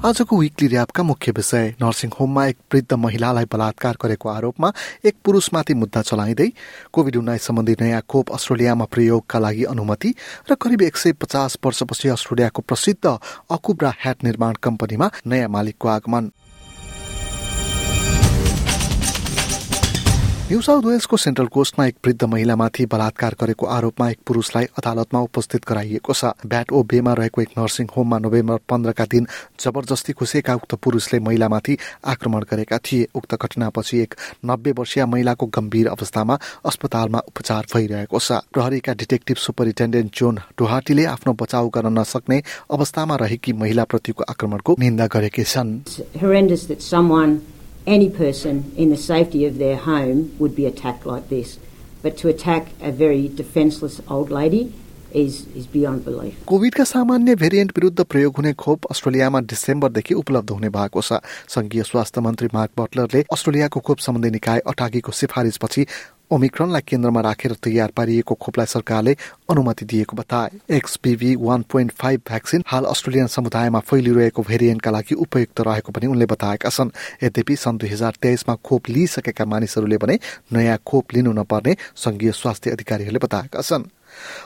आजको विकली ऱ्यापका मुख्य विषय नर्सिङ होममा एक वृद्ध महिलालाई बलात्कार गरेको आरोपमा एक पुरुषमाथि मुद्दा चलाइँदै कोविड उन्नाइस सम्बन्धी नयाँ खोप अस्ट्रेलियामा प्रयोगका लागि अनुमति र करिब एक सय पचास वर्षपछि अस्ट्रेलियाको प्रसिद्ध अकुब्रा ह्याट निर्माण कम्पनीमा नयाँ मालिकको आगमन। न्यू साउथ वेल्सको सेन्ट्रल कोस्टमा एक वृद्ध महिलामाथि बलात्कार गरेको आरोपमा एक पुरुषलाई अदालतमा उपस्थित गराइएको छ। ब्याट ओ बेमा रहेको एक नर्सिङ होममा नोभेम्बर पन्ध्रका दिन जबरजस्ती घुसेका उक्त पुरुषले महिलामाथि आक्रमण गरेका थिए। उक्त घटनापछि एक नब्बे वर्षीय महिलाको गम्भीर अवस्थामा अस्पतालमा उपचार भइरहेको छ। प्रहरीका डिटेक्टिभ सुपरिन्टेन्डेन्ट जोन डोहाटीले आफ्नो बचाउ गर्न नसक्ने अवस्थामा रहेकी महिलाप्रतिको आक्रमणको निन्दा गरेकी छन्। Any person in the safety of their home would be attacked like this. But to attack a very defenceless old lady. कोभिडका सामान्य भेरिएन्ट विरुद्ध प्रयोग हुने खोप अस्ट्रेलियामा डिसेम्बरदेखि उपलब्ध हुने भएको छ संघीय स्वास्थ्य मन्त्री मार्क बटलरले अस्ट्रेलियाको खोप सम्बन्धी निकाय अठाकीको सिफारिसपछि ओमिक्रोनलाई केन्द्रमा राखेर तयार पारिएको खोपलाई सरकारले अनुमति दिएको बताए। XPV one point five vaccine हाल अस्ट्रेलियन समुदायमा फैलिरहेको भेरिएन्टका लागि उपयुक्त रहेको पनि उनले बताएका छन्। यद्यपि सन् दुई हजार तेइसमा खोप लिइसकेका मानिसहरूले भने नयाँ खोप लिनु नपर्ने संघीय स्वास्थ्य अधिकारीहरूले बताएका छन्।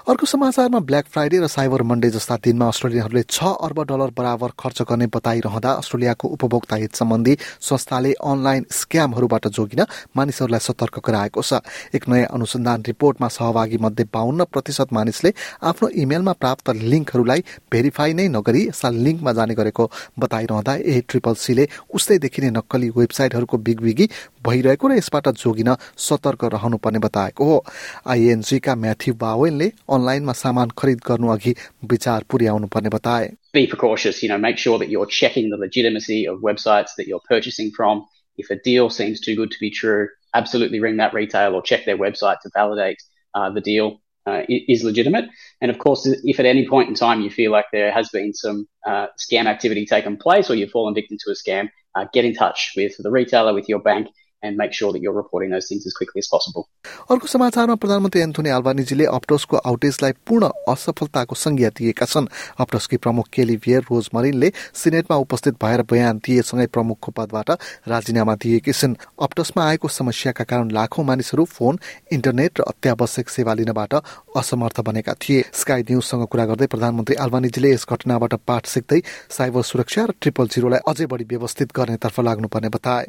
अर्को समाचारमा ब्ल्याक फ्राइडे र साइबर मन्डे जस्ता दिनमा अस्ट्रेलियाहरूले छ अर्ब डलर बराबर खर्च गर्ने बताइरहँदा अस्ट्रेलियाको उपभोक्ता हित सम्बन्धी संस्थाले अनलाइन स्क्यामहरूबाट जोगिन मानिसहरूलाई सतर्क गराएको छ। एक नयाँ अनुसन्धान रिपोर्टमा सहभागी मध्ये बाहन्न प्रतिशत मानिसले आफ्नो इमेलमा प्राप्त लिङ्कहरूलाई भेरिफाई नै नगरी यस्ता लिङ्कमा जाने गरेको बताइरहँदा ए ट्रिपल सीले उस्तै देखिने नक्कली वेबसाइटहरूको बिगबिगी भइरहेको र यसबाट जोगिन सतर्क रहनुपर्ने बताएको हो। आइएनजीका Matthew बावेनले अनलाइनमा सामान खरिद गर्नु अघि विचार पुर्याउनु पर्ने बताए Be precautious, you know, make sure that you're checking the legitimacy of websites that you're purchasing from. If a deal seems too good to be true, absolutely ring that retail or check their website to validate uh, the deal uh, is legitimate. And of course, if at any point in time you feel like there has been some uh, scam activity taken place or you've fallen victim to a scam, uh, get in touch with the retailer, with your bank, and make sure that you're reporting those things as quickly as possible. अर्को समाचारमा प्रधानमन्त्री Anthony अल्बानिजीले अप्टोसको आउटेजलाई पूर्ण असफलताको संज्ञा दिएका छन्। अप्टोसकी प्रमुख केली weird रोज मरिनले सिनेटमा उपस्थित भएर बयान दिएसँगै प्रमुखको पदबाट राजीनामा दिएकी छिन्। अप्टोसमा आएको समस्याका कारण लाखौं मानिसहरू फोन इन्टरनेट र अत्यावश्यक सेवा लिनबाट असमर्थ बनेका थिए। स्काई न्युजसँग कुरा गर्दै प्रधानमन्त्री अल्बानिजीले यस घटनाबाट पाठ सिक्दै साइबर सुरक्षा र ट्रिपल जिरोलाई अझै बढी व्यवस्थित गर्नेतर्फ लाग्नुपर्ने बताए।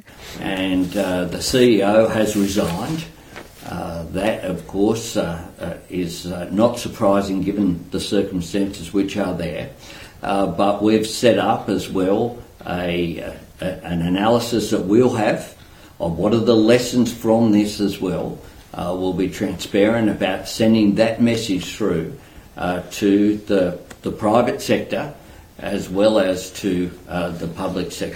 The CEO has resigned. Uh, that, of course, uh, uh, is uh, not surprising given the circumstances which are there. Uh, but we've set up as well a, a, an analysis that we'll have of what are the lessons from this as well. Uh, we'll be transparent about sending that message through to the, the private sector uh.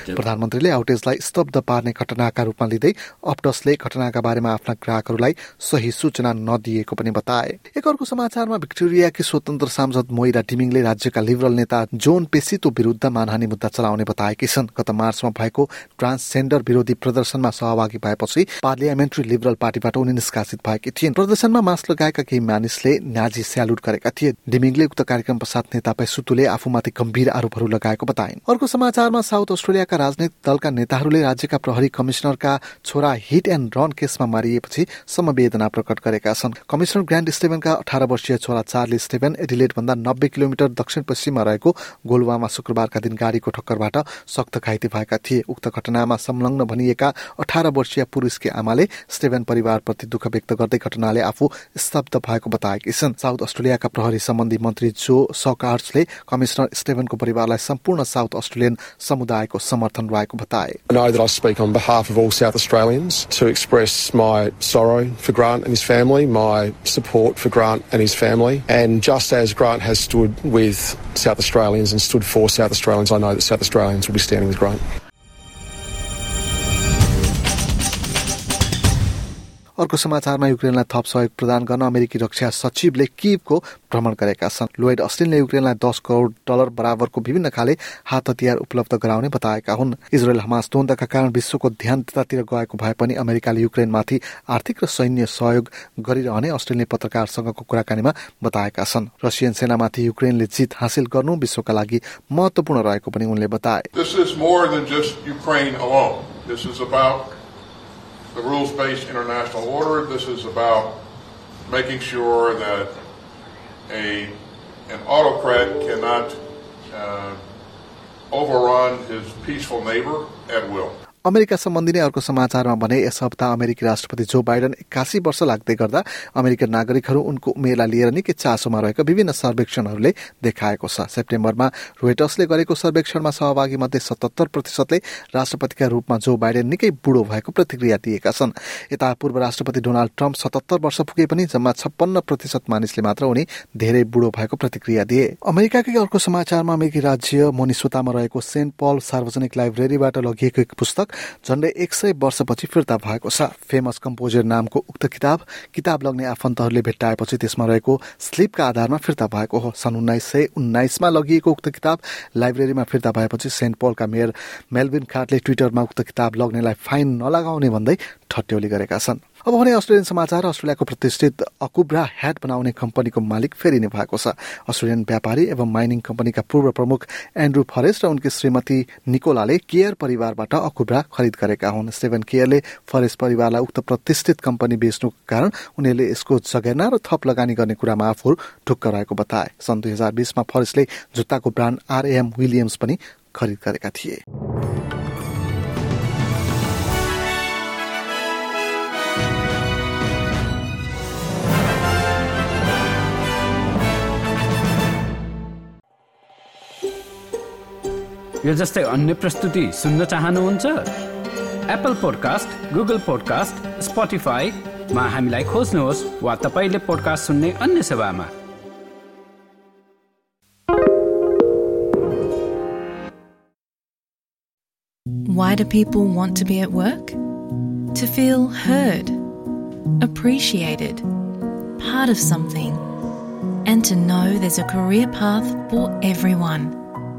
प्रधानमन्त्रीले आउटेजलाई स्तब्ध पार्ने घटनाका रूपमा लिँदै अप्टसले घटनाका बारेमा आफ्ना ग्राहकहरूलाई सही सूचना नदिएको पनि बताए। एक अर्को समाचारमा भिक्टोरियाकी स्वतन्त्र सांसद मोइरा डिमिङले राज्यका लिबरल नेता जोन पेसितो विरुद्ध मानहानी मुद्दा चलाउने बताएकी छन्। गत मार्चमा भएको ट्रान्सजेन्डर विरोधी प्रदर्शनमा सहभागी भएपछि पार्लियामेन्ट्री लिबरल पार्टीबाट उनी निष्कासित भएकी थिइन्। प्रदर्शनमा मास लगाएका केही मानिसले नाजी स्यालुट गरेका थिए। डिमिङले उक्त कार्यक्रम पश्चात नेता पेसुतुले आफूमाथि गम्भीर आरोपहरू लगाएको बताइन्। अर्को समाचारमा साउथ अस्ट्रेलियाका राजनैतिक दलका नेताहरूले राज्यका प्रहरी कमिश्नरका छोरा हिट एण्ड रन केसमा मारिएपछि समवेदना प्रकट गरेका छन्। कमिश्नर ग्रान्ड स्टेभेनका अठार वर्षीय छोरा चार्ली स्टेभेन एडिलेट भन्दा नब्बे किलोमिटर दक्षिण पश्चिममा रहेको गोलवामा शुक्रबारका दिन गाडीको ठक्करबाट सक्त घाइते भएका थिए। उक्त घटनामा संलग्न भनिएका अठार वर्षीय पुरुषकी आमाले स्टेभेन परिवारप्रति दुःख व्यक्त गर्दै घटनाले आफू स्तब्ध भएको बताएकी छन्। साउथ अस्ट्रेलियाका प्रहरी सम्बन्धी मन्त्री जो सकार्सले कमिश्नर स्टेभेनको परिवारलाई सम्पूर्ण साउथ अस्ट्रेलियन समुदायको समर्थन रहेको बताए I know that I speak on behalf of all South Australians to express my sorrow for Grant and his family, my support for Grant and his family. And just as Grant has stood with South Australians and stood for South Australians, I know that South Australians will be standing with Grant. अर्को समाचारमा युक्रेनलाई थप सहयोग प्रदान गर्न अमेरिकी रक्षा सचिवले किबको भ्रमण गरेका छन्। लोइड अस्टिनले युक्रेनलाई दस करोड़ डलर बराबरको विभिन्न खाले हात हतियार उपलब्ध गराउने बताएका हुन्। इजरायल हमास द्वन्दका कारण विश्वको ध्यान त्यतातिर गएको भए पनि अमेरिकाले युक्रेनमाथि आर्थिक र सैन्य सहयोग गरिरहने अस्ट्रेलिया पत्रकारसँगको कुराकानीमा बताएका छन्। रसियन सेनामाथि युक्रेनले जित हासिल गर्नु विश्वका लागि महत्वपूर्ण रहेको पनि उनले बताए। The rules based international order. This is about making sure that a, an autocrat cannot uh, overrun his peaceful neighbor at will. America सम्बन्धी नै अर्को समाचारमा भने यस हप्ता अमेरिकी राष्ट्रपति जो बाइडन एक्कासी वर्ष लाग्दै गर्दा अमेरिकन नागरिकहरू उनको उमेरलाई लिएर निकै चासोमा रहेका विभिन्न सर्वेक्षणहरूले देखाएको छ। सेप्टेम्बरमा रोइटर्सले गरेको सर्वेक्षणमा सहभागी मध्ये सतहत्तर प्रतिशतले राष्ट्रपतिका रूपमा जो बाइडेन निकै बुढो भएको प्रतिक्रिया दिएका छन्। यता पूर्व राष्ट्रपति डोनाल्ड ट्रम्प सतहत्तर वर्ष पुगे पनि जम्मा छप्पन्न प्रतिशत मानिसले मात्र उनी धेरै बुढो भएको प्रतिक्रिया दिए। अमेरिकाकै अर्को समाचारमा अमेरिकी राज्य मोनिसोतामा रहेको सेन्ट पल सार्वजनिक लाइब्रेरीबाट लगिएको एक पुस्तक झण्डै एक सय वर्षपछि फिर्ता भएको छ। फेमस कम्पोजर नामको उक्त किताब किताब लग्ने आफन्तहरूले भेट्टाएपछि त्यसमा रहेको स्लिपका आधारमा फिर्ता भएको हो। सन् उन्नाइस सय उन्नाइसमा लगिएको उक्त किताब लाइब्रेरीमा फिर्ता भएपछि सेन्ट पोलका मेयर मेलविन कार्टले ट्विटरमा उक्त किताब लग्नेलाई फाइन नलगाउने भन्दै ठट्यौली गरेका छन्। अब भने अस्ट्रेलियन समाचार अस्ट्रेलियाको प्रतिष्ठित अकुब्रा ह्याट बनाउने कम्पनीको मालिक फेरिने भएको छ। अस्ट्रेलियन व्यापारी एवं माइनिङ कम्पनीका पूर्व प्रमुख एन्ड्रू फरेस्ट र उनकी श्रीमती निकोलाले केयर परिवारबाट अकुब्रा खरिद गरेका हुन्। स्टेभन केयरले फरेस्ट परिवारलाई उक्त प्रतिष्ठित कम्पनी बेच्नुको कारण उनीहरूले यसको जगेर्ना र थप लगानी गर्ने कुरामा आफू ढुक्क रहेको बताए। सन् दुई हजार बिसमा फरेस्टले जुत्ताको ब्रान्ड आरएम विलियम्स पनि खरिद गरेका थिए। यो जस्तै अन्य प्रस्तुति सुन्न चाहनुहुन्छ एप्पल पोडकास्ट गुगल पोडकास्ट स्पोटिफाईमा हामीलाई खोज्नुहोस् वा तपाईँले पोडकास्ट सुन्ने अन्य सेवामा Why do people want to be at work? To feel heard, appreciated, part of something, and to know there's a career path for everyone.